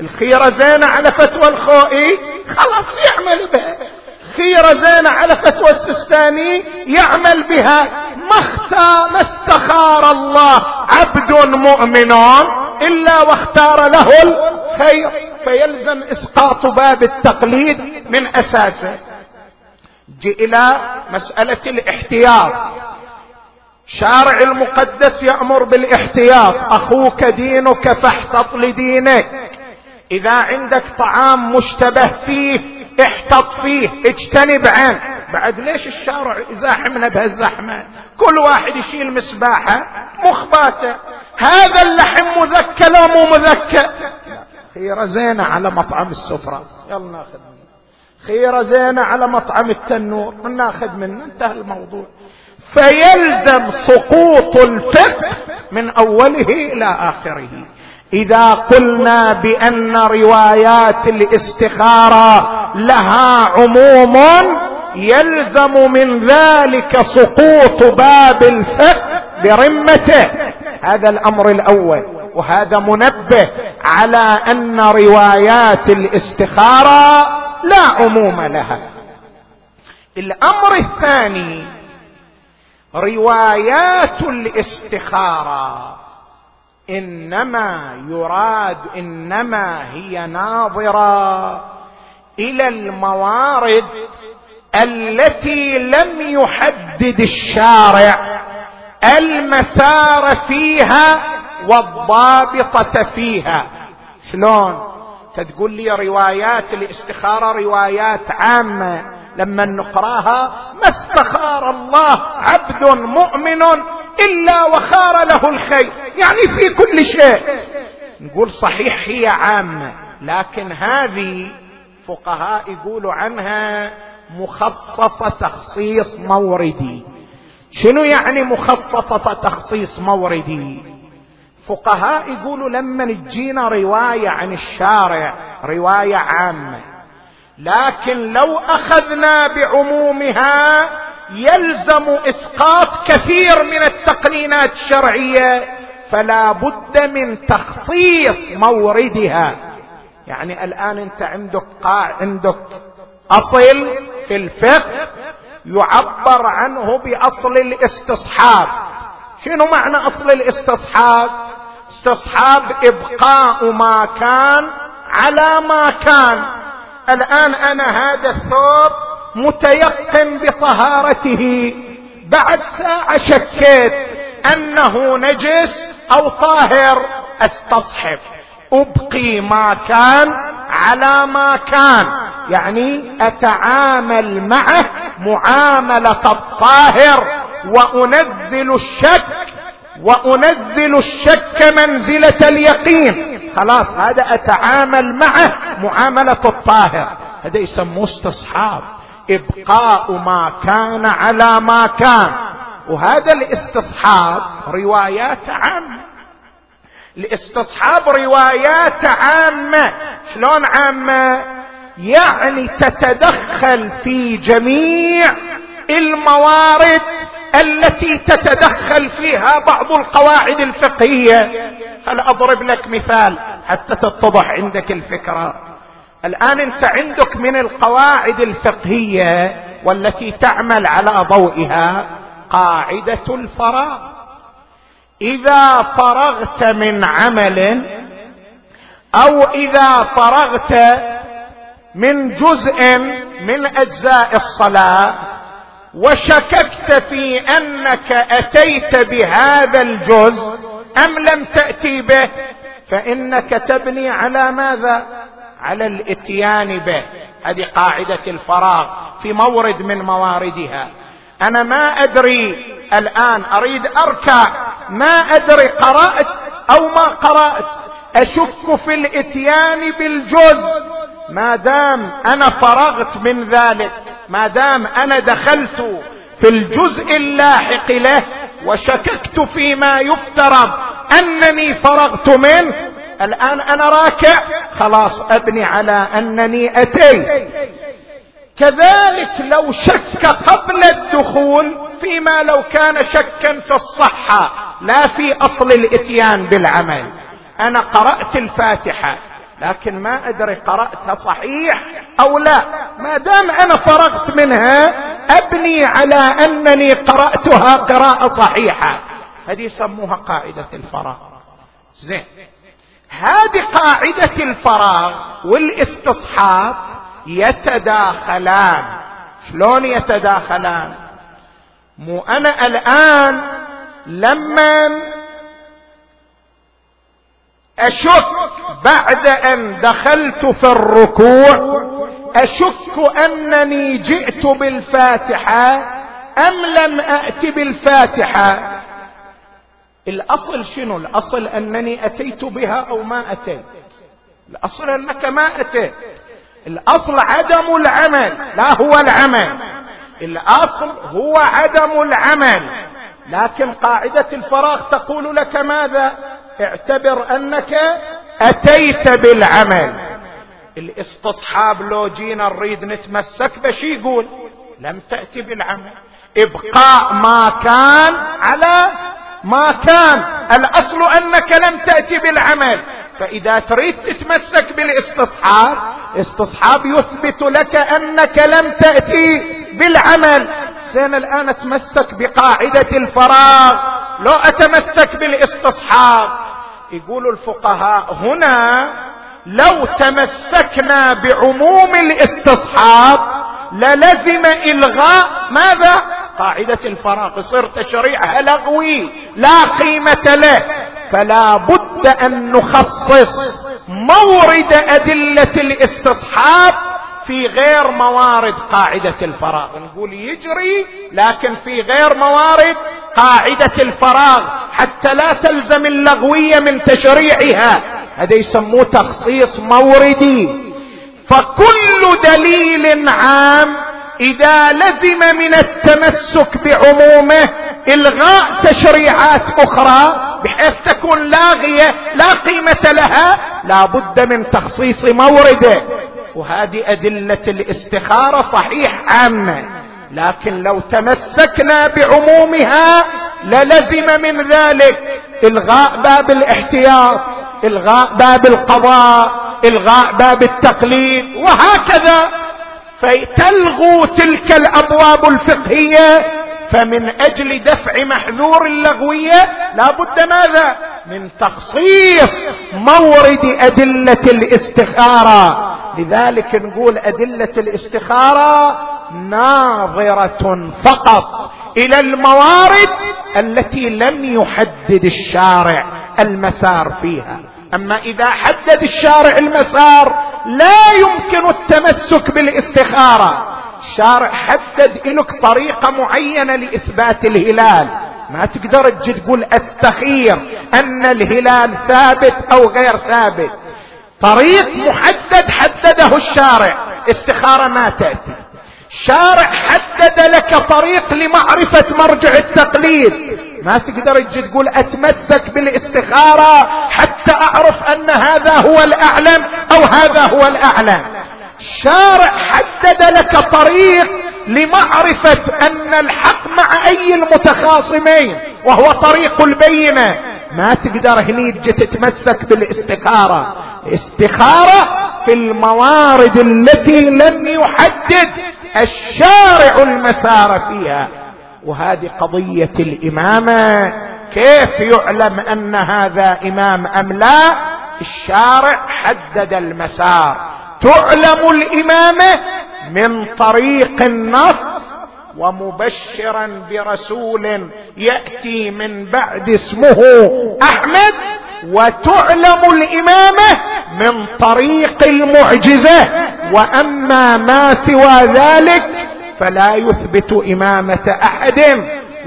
الخيرة زينة على فتوى الخوئي خلاص يعمل بها خيرة زينة على فتوى السستاني يعمل بها ما اختار ما استخار الله عبد مؤمن إلا واختار له الخير فيلزم إسقاط باب التقليد من أساسه. جي إلى مسألة الاحتياط. شارع المقدس يأمر بالاحتياط. أخوك دينك فاحتط لدينك. إذا عندك طعام مشتبه فيه احتط فيه اجتنب عنه. بعد ليش الشارع يزاحمنا بهالزحمة؟ كل واحد يشيل مسباحة مخباته. هذا اللحم مذكى لا مو مذكى. خيرة زينة على مطعم السفرة. يلا ناخذ منه. خيرة زينة على مطعم التنور. ناخذ منه. انتهى الموضوع. فيلزم سقوط الفقه من أوله إلى آخره. إذا قلنا بأن روايات الاستخارة لها عموم يلزم من ذلك سقوط باب الفقه برمته. هذا الأمر الأول وهذا منبه على أن روايات الاستخارة لا عموم لها. الأمر الثاني روايات الاستخارة إنما يراد إنما هي ناظرة إلى الموارد التي لم يحدد الشارع المسار فيها والضابطة فيها. شلون؟ تقول لي روايات الاستخارة روايات عامة لما نقراها ما استخار الله عبد مؤمن إلا وخار له الخير. يعني في كل شيء. نقول صحيح هي عامة. لكن هذه فقهاء يقولوا عنها مخصصة تخصيص موردي. شنو يعني مخصصة تخصيص موردي؟ فقهاء يقولوا لما تجينا رواية عن الشارع رواية عامة. لكن لو أخذنا بعمومها يلزم إسقاط كثير من التقنينات الشرعية فلا بد من تخصيص موردها. يعني الآن أنت عندك قاع عندك أصل في الفقه يعبر عنه بأصل الاستصحاب. شنو معنى أصل الاستصحاب؟ استصحاب إبقاء ما كان على ما كان. الآن أنا هذا الثوب متيقن بطهارته. بعد ساعة شكيت أنه نجس أو طاهر. أستصحب. أبقي ما كان على ما كان. يعني أتعامل معه معاملة الطاهر. وأنزل الشك. وأنزل الشك منزلة اليقين. خلاص هذا أتعامل معه معاملة الطاهر. هذا يسموه استصحاب. إبقاء ما كان على ما كان. وهذا الاستصحاب روايات عامة. الاستصحاب روايات عامة. شلون عامة؟ يعني تتدخل في جميع الموارد التي تتدخل فيها بعض القواعد الفقهية. هل أضرب لك مثال حتى تتضح عندك الفكرة؟ الآن أنت عندك من القواعد الفقهية والتي تعمل على ضوئها قاعدة الفراغ. إذا فرغت من عمل أو إذا فرغت من جزء من أجزاء الصلاة وشككت في أنك أتيت بهذا الجزء أم لم تأتي به فإنك تبني على ماذا؟ على الاتيان به هذه قاعدة الفراغ في مورد من مواردها. أنا ما أدري الآن أريد أركع ما أدري قرأت أو ما قرأت. أشك في الاتيان بالجزء. ما دام أنا فرغت من ذلك ما دام أنا دخلت في الجزء اللاحق له وشككت فيما يفترض أنني فرغت منه الآن أنا راكع. خلاص أبني على أنني أتيت. كذلك لو شك قبل الدخول فيما لو كان شكا في الصحة لا في أصل الإتيان بالعمل. أنا قرأت الفاتحة لكن ما أدري قرأتها صحيح أو لا. ما دام أنا فرغت منها أبني على أنني قرأتها قراءة صحيحة. هذه يسموها قاعدة الفراغ. زين. هذه قاعدة الفراغ والاستصحاب يتداخلان. شلون يتداخلان؟ مو أنا الآن لما أشك بعد أن دخلت في الركوع أشك أنني جئت بالفاتحة أم لم ات بالفاتحة؟ الأصل شنو؟ الأصل أنني أتيت بها أو ما أتيت. الأصل أنك ما أتيت. الأصل عدم العمل لا هو العمل. الأصل هو عدم العمل. لكن قاعدة الفراغ تقول لك ماذا؟ اعتبر أنك أتيت بالعمل. الاستصحاب لو جينا نريد نتمسك بش يقول؟ لم تأتي بالعمل. إبقاء ما كان على ما كان. الأصل أنك لم تأتي بالعمل. فإذا تريد تتمسك بالاستصحاب استصحاب يثبت لك أنك لم تأتي بالعمل. زين الآن أتمسك بقاعدة الفراغ. لو أتمسك بالاستصحاب. يقول الفقهاء هنا لو تمسكنا بعموم الاستصحاب للزم إلغاء ماذا؟ قاعدة الفراغ يصير تشريعها لغوي لا قيمة له. فلا بد أن نخصص مورد أدلة الاستصحاب في غير موارد قاعدة الفراغ. نقول يجري لكن في غير موارد قاعدة الفراغ. حتى لا تلزم اللغوية من تشريعها. هذا يسموه تخصيص موردي. فكل دليل عام إذا لزم من التمسك بعمومه إلغاء تشريعات أخرى بحيث تكون لاغية لا قيمة لها لا بد من تخصيص مورده. وهذه أدلة الاستخارة صحيح عامة. لكن لو تمسكنا بعمومها للزم من ذلك. إلغاء باب الاحتياط إلغاء باب القضاء إلغاء باب التقليد وهكذا. فتلغو تلك الأبواب الفقهية فمن أجل دفع محذور اللغوية لا بد ماذا؟ من تخصيص مورد أدلة الاستخارة. لذلك نقول أدلة الاستخارة ناظرة فقط إلى الموارد التي لم يحدد الشارع المسار فيها. أما إذا حدد الشارع المسار لا يمكن التمسك بالاستخارة. الشارع حدد لك طريقة معينة لإثبات الهلال. ما تقدر تجي تقول أستخير أن الهلال ثابت أو غير ثابت. طريق محدد حدده الشارع. استخارة ما تأتي. شارع حدد لك طريق لمعرفة مرجع التقليد. ما تقدر تجي تقول أتمسك بالاستخارة حتى أعرف أن هذا هو الأعلم أو هذا هو الأعلم. شارع حدد لك طريق لمعرفة أن الحق مع أي المتخاصمين وهو طريق البينة. ما تقدر هني تجي تتمسك بالاستخارة. استخارة في الموارد التي لم يحدد. الشارع المسار فيها. وهذه قضية الإمامة. كيف يعلم أن هذا إمام أم لا؟ الشارع حدد المسار. تعلم الامامة من طريق النص ومبشرا برسول يأتي من بعد اسمه أحمد وتعلم الإمامة من طريق المعجزة. وأما ما سوى ذلك فلا يثبت إمامة أحد.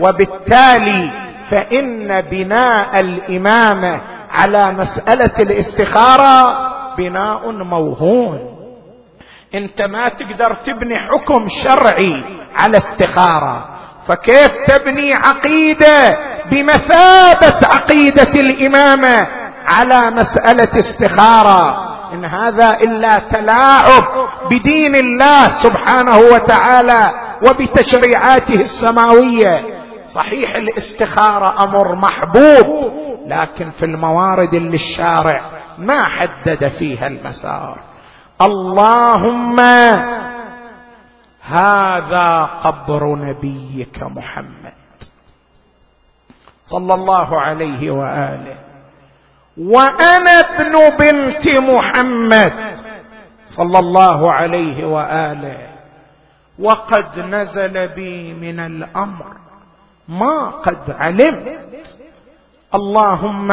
وبالتالي فإن بناء الإمامة على مسألة الاستخارة بناء موهون أنت ما تقدر تبني حكم شرعي على استخارة. فكيف تبني عقيدة بمثابة عقيدة الإمامة على مسألة استخارة؟ إن هذا إلا تلاعب بدين الله سبحانه وتعالى وبتشريعاته السماوية. صحيح الاستخارة أمر محبوب لكن في الموارد اللي الشارع ما حدد فيها المسار. اللهم هذا قبر نبيك محمد. صلى الله عليه وآله. وأنا ابن بنت محمد. صلى الله عليه وآله. وقد نزل بي من الأمر. ما قد علمت. اللهم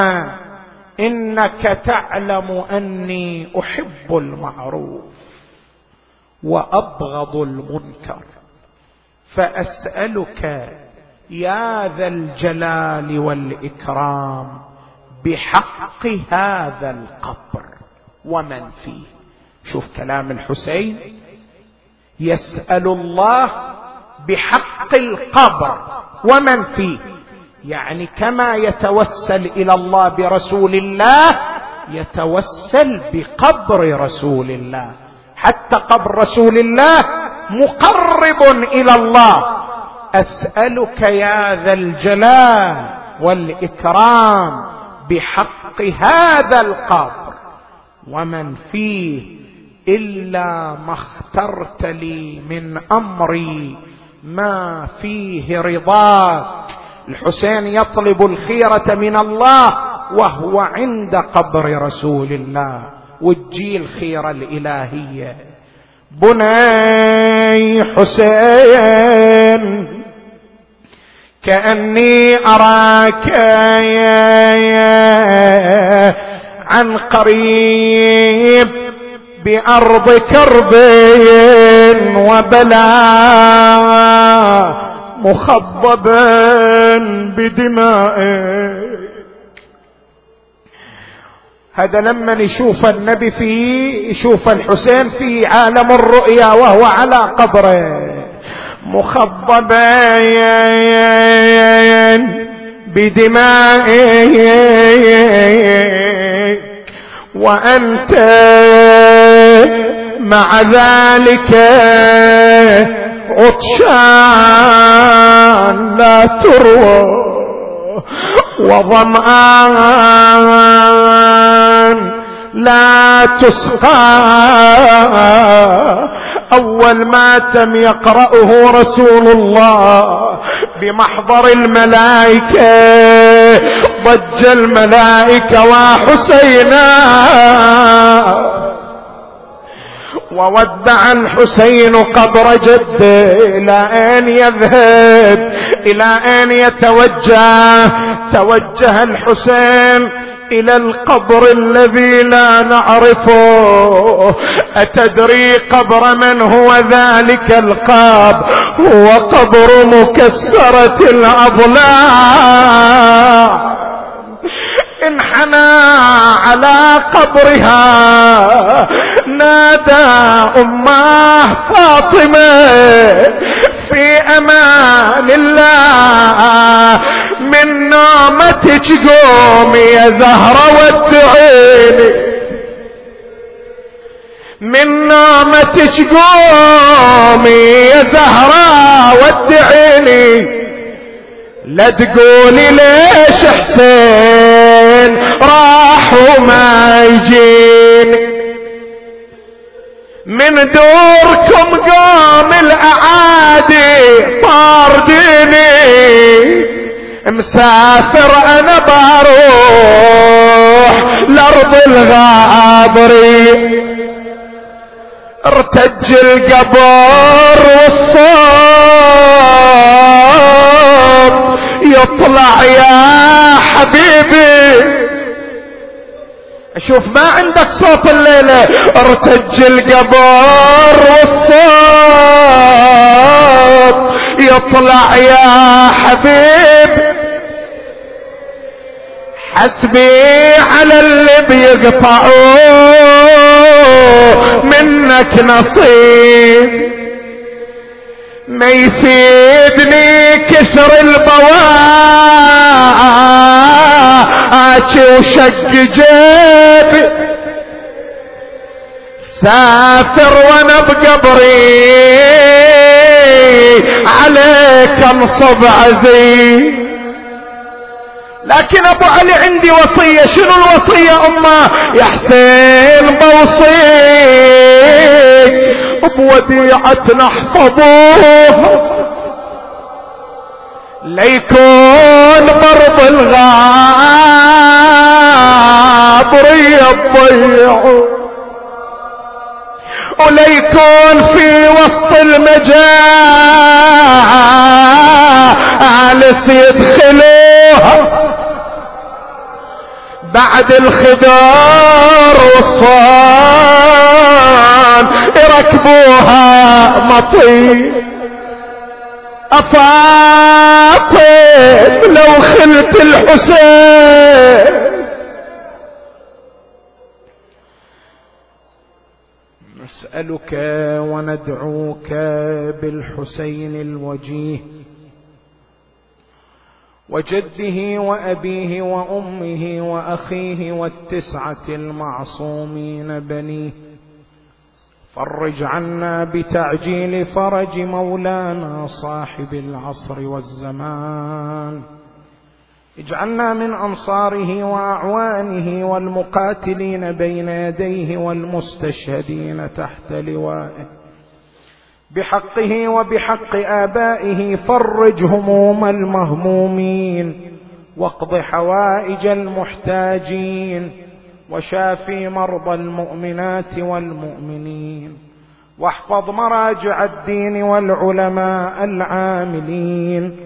إنك تعلم أني أحب المعروف. وأبغض المنكر. فأسألك يا ذا الجلال والإكرام بحق هذا القبر ومن فيه. شوف كلام الحسين. يسأل الله بحق القبر ومن فيه. يعني كما يتوسل إلى الله برسول الله يتوسل بقبر رسول الله. حتى قبر رسول الله مقرب إلى الله. أسألك يا ذا الجلال والإكرام بحق هذا القبر ومن فيه إلا ما اخترت لي من أمري. ما فيه رضاك. الحسين يطلب الخيرة من الله وهو عند قبر رسول الله. وتجي الخيره الإلهية. بني حسين كأني أراك عن قريب بأرض كرب وبلاء مخضبا بدمائك هذا لما يشوف النبي في يشوف الحسين في عالم الرؤيا وهو على قبره. مخضبا بدمائك وأنت مع ذلك عطشان لا تروى. وظمآن لا تسقى. أول ماتم يقرأه رسول الله بمحضر الملائكة. ضج الملائكة وحسينا. وودع الحسين قبر جده إلى اين يذهب إلى اين يتوجه. توجه الحسين إلى القبر الذي لا نعرفه. أتدري قبر من هو ذلك القاب؟ هو قبر مكسرة الاضلاع انحنى على قبرها نادى أمه فاطمة في أمان الله. من نومتك قومي يا زهرة ودعيني من نومتك قومي يا زهرة ودعيني لا تقولي ليش حسين راح وما يجيني من دوركم قوم الأعادي طارديني مسافر أنا بروح لأرض الغابري ارتج القبر والصوت يطلع يا حبيبي. شوف ما عندك صوت الليلة ارتج القبر والصوت. يطلع يا حبيب. حسبي على اللي بيقطعوا منك نصيب. ما يفيدني كثر البواعي وشق جيبي. سافر وأنا بقبري. عليك أنصب عزيز. لكن أبو علي عندي وصية. شنو الوصية أمة؟ يا حسين بوصيك بوديعة احفظوها ليكون مرض الغابر يضيعوا وليكون في وسط المجالس يدخلوها بعد الخدار والصان. يركبوها مطي أفاطم لو خلت الحسين. نسألك وندعوك بالحسين الوجيه. وجده وأبيه وأمه وأخيه والتسعة المعصومين بنيه فرج عنا بتعجيل فرج مولانا صاحب العصر والزمان. اجعلنا من أنصاره وأعوانه والمقاتلين بين يديه والمستشهدين تحت لوائه. بحقه وبحق آبائه فرج هموم المهمومين واقض حوائج المحتاجين وشافي مرضى المؤمنات والمؤمنين واحفظ مراجع الدين والعلماء العاملين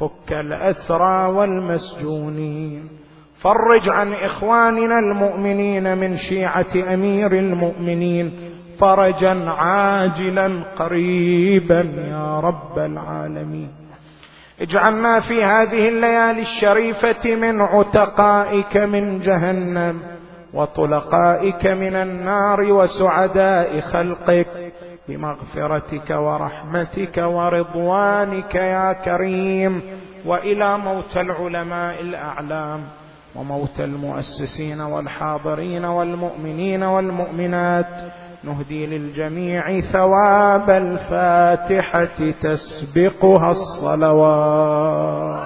فك الأسرى والمسجونين. فرج عن إخواننا المؤمنين من شيعة أمير المؤمنين فرجا عاجلا قريبا يا رب العالمين. اجعلنا في هذه الليالي الشريفة من عتقائك من جهنم وطلقائك من النار وسعداء خلقك بمغفرتك ورحمتك ورضوانك يا كريم. وإلى موت العلماء الأعلام وموت المؤسسين والحاضرين والمؤمنين والمؤمنات نهدي للجميع ثواب الفاتحة تسبقها الصلوات.